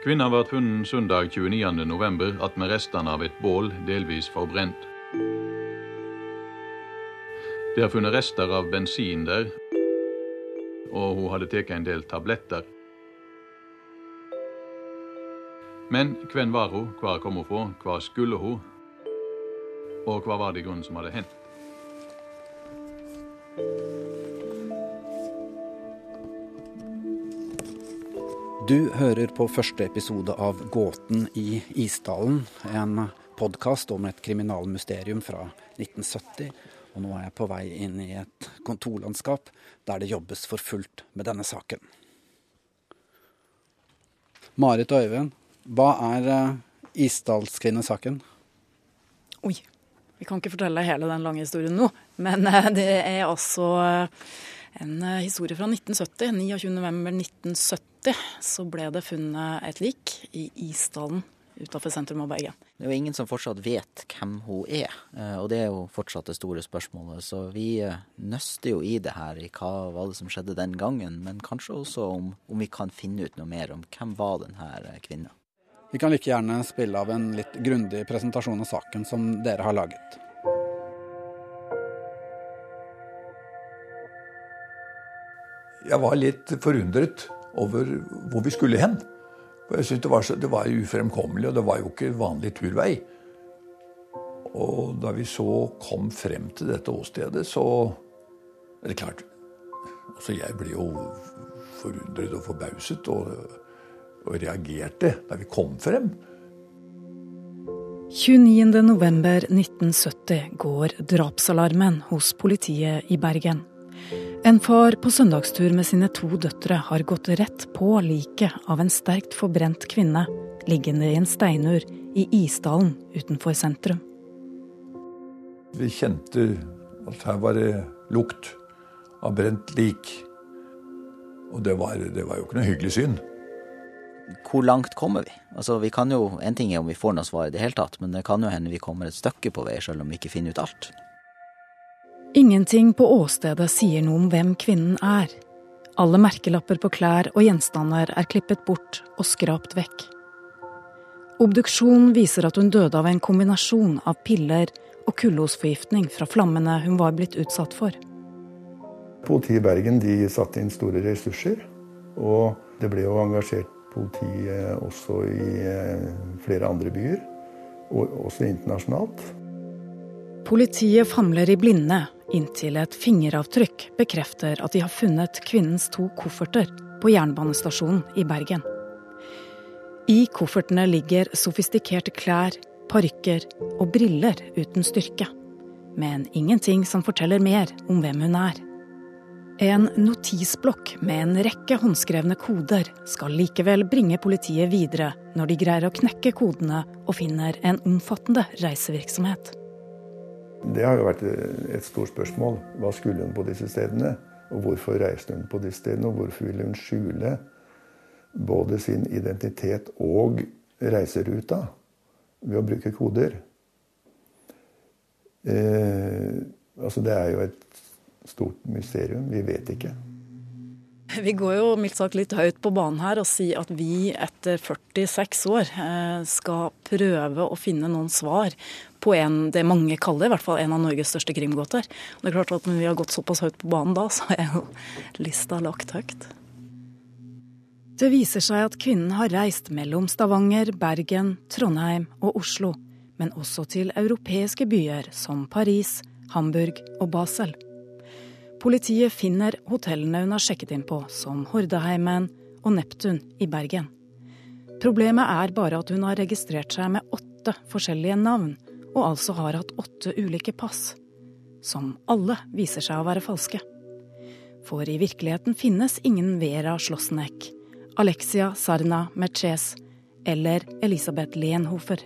Kvinna ble funnet søndag 29.11. attmed restene av et bål delvis forbrent. Det er funnet rester av bensin der, og hun hadde tatt en del tabletter. Men hvem var hun, hvor kom hun fra, hva skulle hun, og hva var det i grunnen som hadde hendt? Du hører på første episode av Gåten i Isdalen, en podkast om et kriminalmysterium fra 1970. Og nå er jeg på vei inn i et kontorlandskap der det jobbes for fullt med denne saken. Marit og Øyvind, hva er uh, Isdalskvinnesaken? Oi, vi kan ikke fortelle hele den lange historien nå. Men uh, det er altså uh, en historie fra 1970. 29.11.1970 så ble det funnet et lik i Isdalen utenfor sentrum av Bergen. Det er jo ingen som fortsatt vet hvem hun er, eh, og det er jo fortsatt det store spørsmålet. Så vi eh, nøster jo i det her, i hva var det som skjedde den gangen, men kanskje også om, om vi kan finne ut noe mer om hvem var denne eh, kvinna. Vi kan like gjerne spille av en litt grundig presentasjon av saken som dere har laget. Jeg var litt forundret over hvor vi skulle hen. For jeg syntes det, var så, det var ufremkommelig, og det var jo ikke vanlig turvei. Og da vi så kom frem til dette åstedet, så det klart Altså, jeg ble jo forundret og forbauset og, og reagerte da vi kom frem. 29.11.1970 går drapsalarmen hos politiet i Bergen. En far på søndagstur med sine to døtre har gått rett på liket av en sterkt forbrent kvinne liggende i en steinur i Isdalen utenfor sentrum. Vi kjente at her var det lukt av brent lik. Og det var, det var jo ikke noe hyggelig syn. Hvor langt kommer vi? Altså, vi kan jo, En ting er om vi får noe svar i det hele tatt, men det kan jo hende vi kommer et stykke på vei, selv om vi ikke finner ut alt. Ingenting på åstedet sier noe om hvem kvinnen er. Alle merkelapper på klær og gjenstander er klippet bort og skrapt vekk. Obduksjon viser at hun døde av en kombinasjon av piller og kullosforgiftning fra flammene hun var blitt utsatt for. Politiet i Bergen de satte inn store ressurser. Og det ble jo engasjert politi også i eh, flere andre byer, og også internasjonalt. Politiet famler i blinde inntil et fingeravtrykk bekrefter at de har funnet kvinnens to kofferter på jernbanestasjonen i Bergen. I koffertene ligger sofistikerte klær, parykker og briller uten styrke. Men ingenting som forteller mer om hvem hun er. En notisblokk med en rekke håndskrevne koder skal likevel bringe politiet videre når de greier å knekke kodene og finner en omfattende reisevirksomhet. Det har jo vært et stort spørsmål. Hva skulle hun på disse stedene? Og hvorfor reiste hun på disse stedene? Og hvorfor ville hun skjule både sin identitet og reiseruta ved å bruke koder? Eh, altså det er jo et stort mysterium. Vi vet ikke. Vi går jo mildt sagt litt høyt på banen her og sier at vi etter 46 år eh, skal prøve å finne noen svar på en det mange kaller i hvert fall en av Norges største krimgåter. Det er klart at Når vi har gått såpass høyt på banen da, så er jo lista lagt høyt. Det viser seg at kvinnen har reist mellom Stavanger, Bergen, Trondheim og Oslo, men også til europeiske byer som Paris, Hamburg og Basel. Politiet finner hotellene hun har sjekket inn på, som Hordeheimen og Neptun i Bergen. Problemet er bare at hun har registrert seg med åtte forskjellige navn, og altså har hatt åtte ulike pass. Som alle viser seg å være falske. For i virkeligheten finnes ingen Vera Slåssnek, Alexia Sarna Merces eller Elisabeth Lenhofer.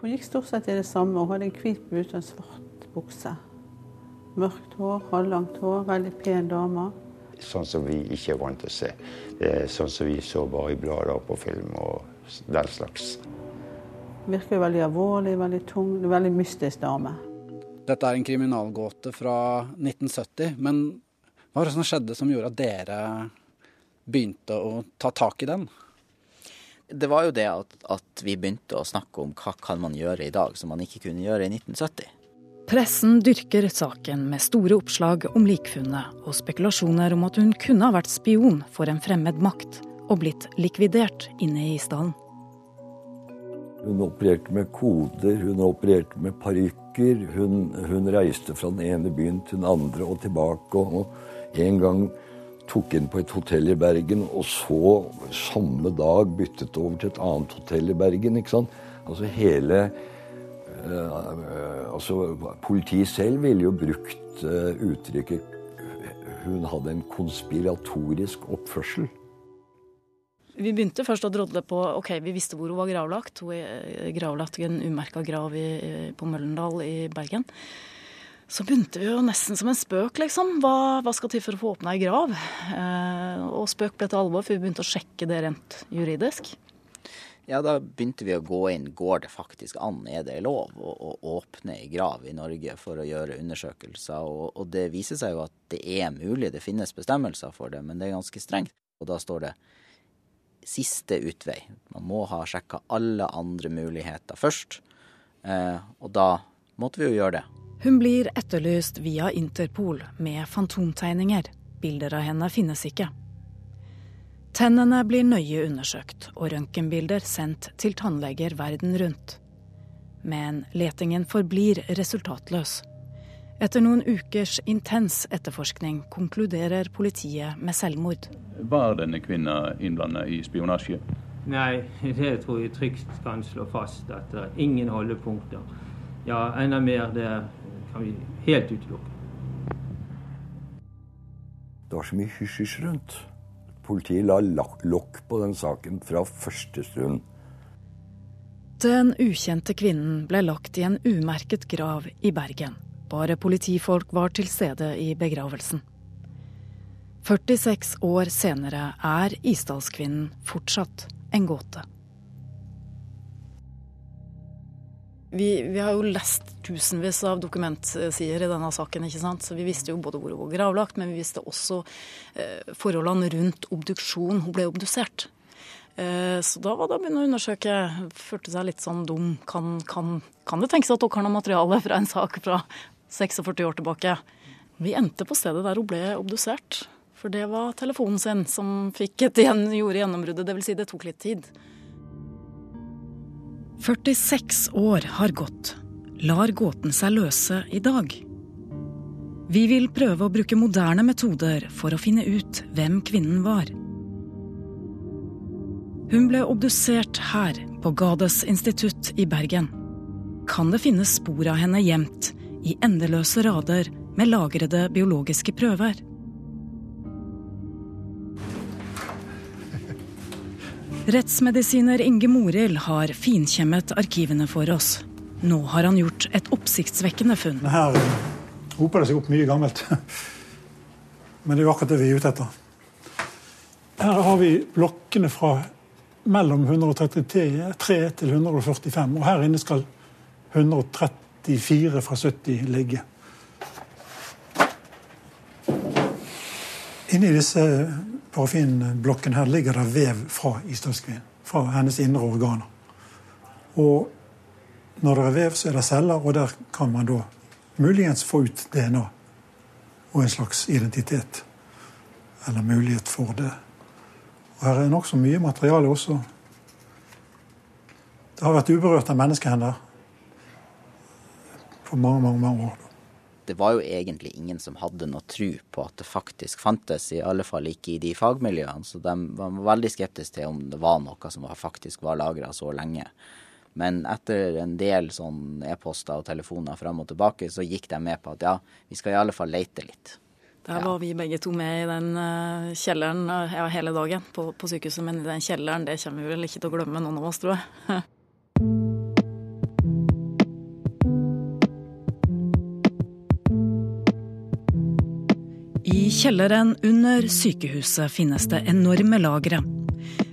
Hun gikk stort sett i det samme. Hun hadde en hvit bute og en svart bukse. Mørkt hår, halvlangt hår, veldig pen dame. Sånn som vi ikke er vant til å se. Det er sånn som vi så bare i blader og på film og den slags. Virker veldig alvorlig, veldig tung. Veldig mystisk dame. Dette er en kriminalgåte fra 1970, men hva var det som skjedde som gjorde at dere begynte å ta tak i den? Det var jo det at, at vi begynte å snakke om hva kan man gjøre i dag som man ikke kunne gjøre i 1970. Pressen dyrker saken med store oppslag om likfunnet og spekulasjoner om at hun kunne ha vært spion for en fremmed makt og blitt likvidert inne i isdalen. Hun opererte med koder, hun opererte med parykker. Hun, hun, reiste fra den ene byen til den andre og tilbake. Og en gang tok inn på et hotell i Bergen, og så samme dag byttet over til et annet hotell i Bergen. ikke sant? Altså hele øh, altså Politiet selv ville jo brukt øh, uttrykket hun hadde en konspiratorisk oppførsel. Vi begynte først å drodle på ok, vi visste hvor hun var gravlagt. Hun er gravlagt i en umerka grav i, på Møllendal i Bergen. Så begynte vi jo nesten som en spøk, liksom. Hva, hva skal til for å få åpna ei grav? Eh, og spøk ble til alvor, for vi begynte å sjekke det rent juridisk. Ja, da begynte vi å gå inn. Går det faktisk an, er det lov å, å åpne ei grav i Norge for å gjøre undersøkelser? Og, og det viser seg jo at det er mulig, det finnes bestemmelser for det, men det er ganske strengt. Og da står det siste utvei. Man må ha sjekka alle andre muligheter først. Eh, og da måtte vi jo gjøre det. Hun blir etterlyst via Interpol med fantomtegninger. Bilder av henne finnes ikke. Tennene blir nøye undersøkt og røntgenbilder sendt til tannleger verden rundt. Men letingen forblir resultatløs. Etter noen ukers intens etterforskning konkluderer politiet med selvmord. Var denne kvinna innblanda i spionasje? Nei, det tror jeg trygt kan slå fast. At det er ingen holdepunkter. Ja, enda mer, det kan vi helt utelukke. Det var så mye hysj-hysj rundt. Politiet la lokk på den saken fra første stund. Den ukjente kvinnen ble lagt i en umerket grav i Bergen. Bare politifolk var til stede i begravelsen. 46 år senere er Isdalskvinnen fortsatt en gåte. Vi, vi, har jo lest tusenvis av dokumentsider i denne saken, ikke sant? så vi visste jo både hvor hun var gravlagt, men vi visste også eh, forholdene rundt obduksjon. Hun ble obdusert. Eh, så da var det å begynne å undersøke. Følte seg litt sånn dum. Kan, kan, kan det tenkes at dere har noe materiale fra en sak fra 46 år tilbake. Vi endte på stedet der hun ble obdusert. For det var telefonen sin som fikk et igjen, gjorde gjennombruddet. Dvs. Si det tok litt tid. 46 år har gått. Lar gåten seg løse i dag? Vi vil prøve å bruke moderne metoder for å finne ut hvem kvinnen var. Hun ble obdusert her, på Gades institutt i Bergen. Kan det finnes spor av henne gjemt i endeløse rader med lagrede biologiske prøver. Rettsmedisiner Inge Morild har finkjemmet arkivene for oss. Nå har han gjort et oppsiktsvekkende funn. Her hoper det seg opp mye gammelt. Men det er jo akkurat det vi er ute etter. Her har vi blokkene fra mellom 133 til 145, og her inne skal 130 94 fra 70 ligge. Inni disse parafinblokkene her ligger det vev fra Isdalskvinnen. Fra hennes indre organer. Og når det er vev, så er det celler, og der kan man da muligens få ut DNA og en slags identitet. Eller mulighet for det. Og her er nokså mye materiale også. Det har vært uberørt av menneskehender for mange, mange, mange år. Det var jo egentlig ingen som hadde noe tro på at det faktisk fantes, i alle fall ikke i de fagmiljøene. Så de var veldig skeptiske til om det var noe som faktisk var lagra så lenge. Men etter en del sånn e-poster og telefoner fram og tilbake, så gikk de med på at ja, vi skal i alle fall lete litt. Der var vi begge to med i den uh, kjelleren uh, ja, hele dagen på, på, sykehuset, men i den kjelleren, det kommer vi vel ikke til å glemme, noen av oss, tror jeg. I kjelleren under sykehuset finnes det enorme lagre.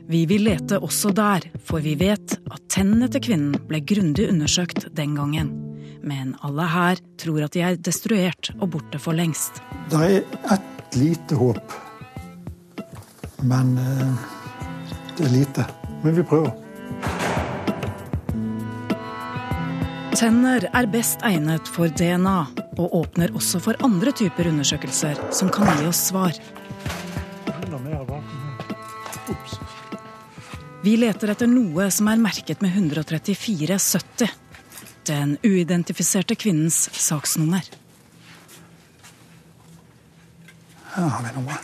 Vi vil lete også der, for vi vet at tennene til kvinnen ble grundig undersøkt den gangen. Men alle her tror at de er destruert og borte for lengst. Det er ett lite håp, men eh, det er lite. Men vi prøver. Tenner er best egnet for DNA, og åpner også for andre typer undersøkelser som kan gi oss svar. Vi leter etter noe som er merket med 13470. Den uidentifiserte kvinnens saksnummer. Her har vi noe.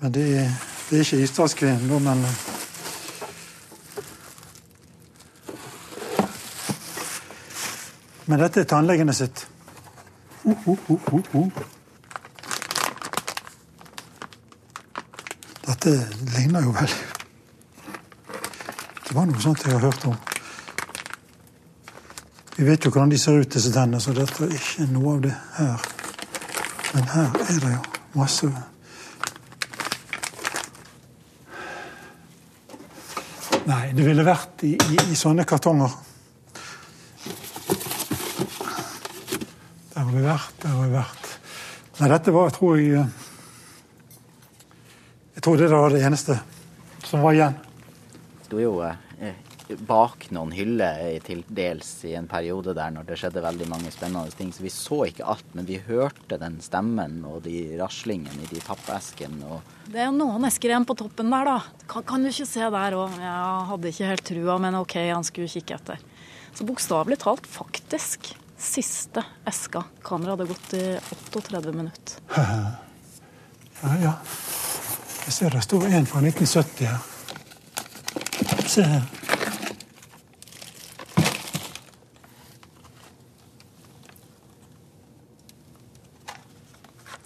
Men det er, det er ikke Isdalskvinnen, da, men Men dette er tannlegene sitt. Uh, uh, uh. Dette ligner jo veldig Det var noe sånt jeg har hørt om. Vi vet jo hvordan de ser ut, disse tennene, så dette er ikke noe av det her. Men her er det jo masse Nei, det ville vært i, i, i sånne kartonger. Har vi vært, der har vi vært. Nei, dette var, tror jeg eh, Jeg tror det var det eneste som var igjen. sto jo eh, bak noen hyller til dels i en periode der når det skjedde veldig mange spennende ting. Så vi så ikke alt, men vi hørte den stemmen og de raslingene i de tappeskene. Og Det er jo noen esker igjen på toppen der, da. Kan, kan du ikke se der òg. Jeg hadde ikke helt trua, men OK, han skulle kikke etter. Så bokstavelig talt, faktisk. Siste eska. Kameraet hadde gått i 38 minutter. Ja, ja. Jeg ser det står en fra 1970 her. Se her.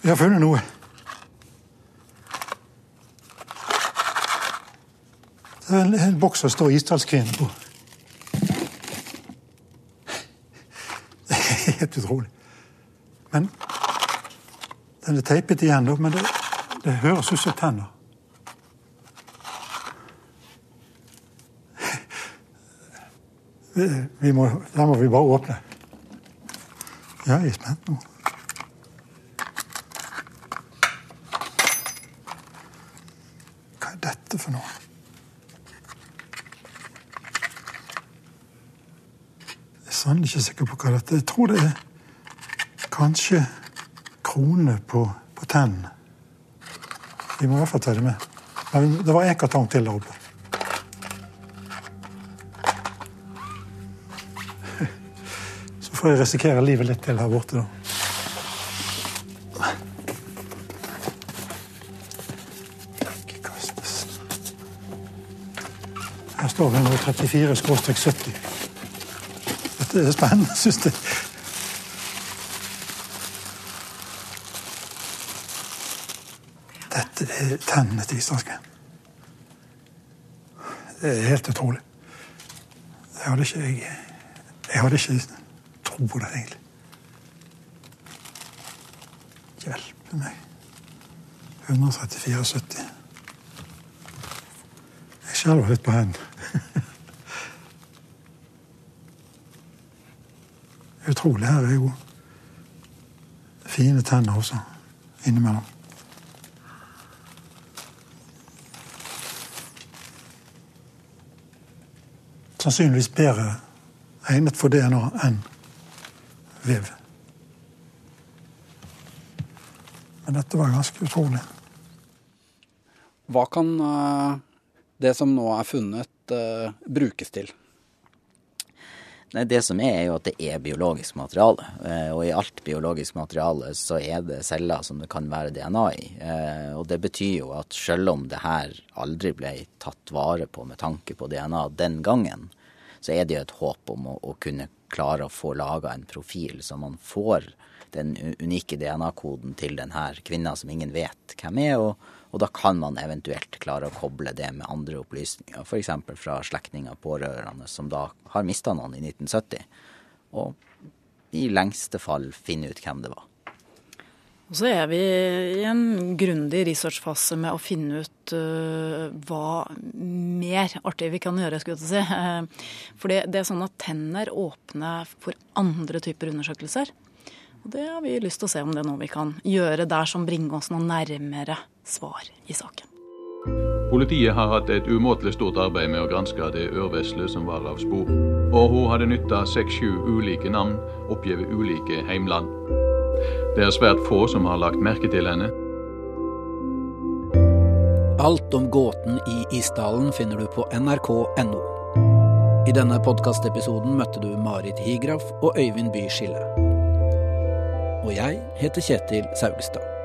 Jeg har funnet noe. Det er en, en boks som står Isdalskvinnen på. Det er helt utrolig. Men den er teipet igjen, da, men det, det høres ut som tenner. Vi- må, der må vi bare åpne. Ja, jeg er spent nå. Hva er dette for noe? Jeg er sannelig ikke sikker på hva dette er. Jeg tror det er kanskje krone på, på tennene. Vi må i hvert fall ta det med. Men det var en kartong til der oppe. Så får jeg risikere livet litt til her borte, da. Her står 134-70. Dette er spennende, syns jeg. Dette er tennene til islandske. Det er helt utrolig. Jeg hadde ikke, jeg, jeg hadde ikke tro på det, egentlig. Hjelpe meg. 134,70. Jeg skjelver litt på hendene. Utrolig. Her er jo fine tenner også innimellom. sannsynligvis bedre egnet for DNA enn vev. Men dette var ganske utrolig. Hva kan eh, det som nå er funnet, eh, brukes til? Nei, Det som er, er jo at det er biologisk materiale. Eh, Og i alt biologisk materiale så er det celler som det kan være DNA i. Eh, Og det betyr jo at selv om det her aldri ble tatt vare på med tanke på DNA den gangen, så er det jo et håp om å, å kunne klare å få laga en profil så man får den unike DNA-koden til denne kvinna som ingen vet hvem er. og og da kan man eventuelt klare å koble det med andre opplysninger, f.eks. fra slektninger og pårørende som da har mista noen i 1970. Og i lengste fall finne ut hvem det var. Og så er vi i en grundig researchfase med å finne ut uh, hva mer artig vi kan gjøre, skulle jeg si. Eh, For det, er sånn at tenner åpner for andre typer undersøkelser. Og Det har vi lyst til å se om det er noe vi kan gjøre der som bringer oss noe nærmere svar i saken. Politiet har hatt et umåtelig stort arbeid med å granske det ørveslet som var av spor. Og hun hadde nytta seks-sju ulike navn, oppgitt ulike heimland. Det er svært få som har lagt merke til henne. Alt om gåten i Isdalen finner du på nrk.no. I denne podkastepisoden møtte du Marit Higraf og Øyvind By Skille. Og jeg heter Kjetil Saugstad.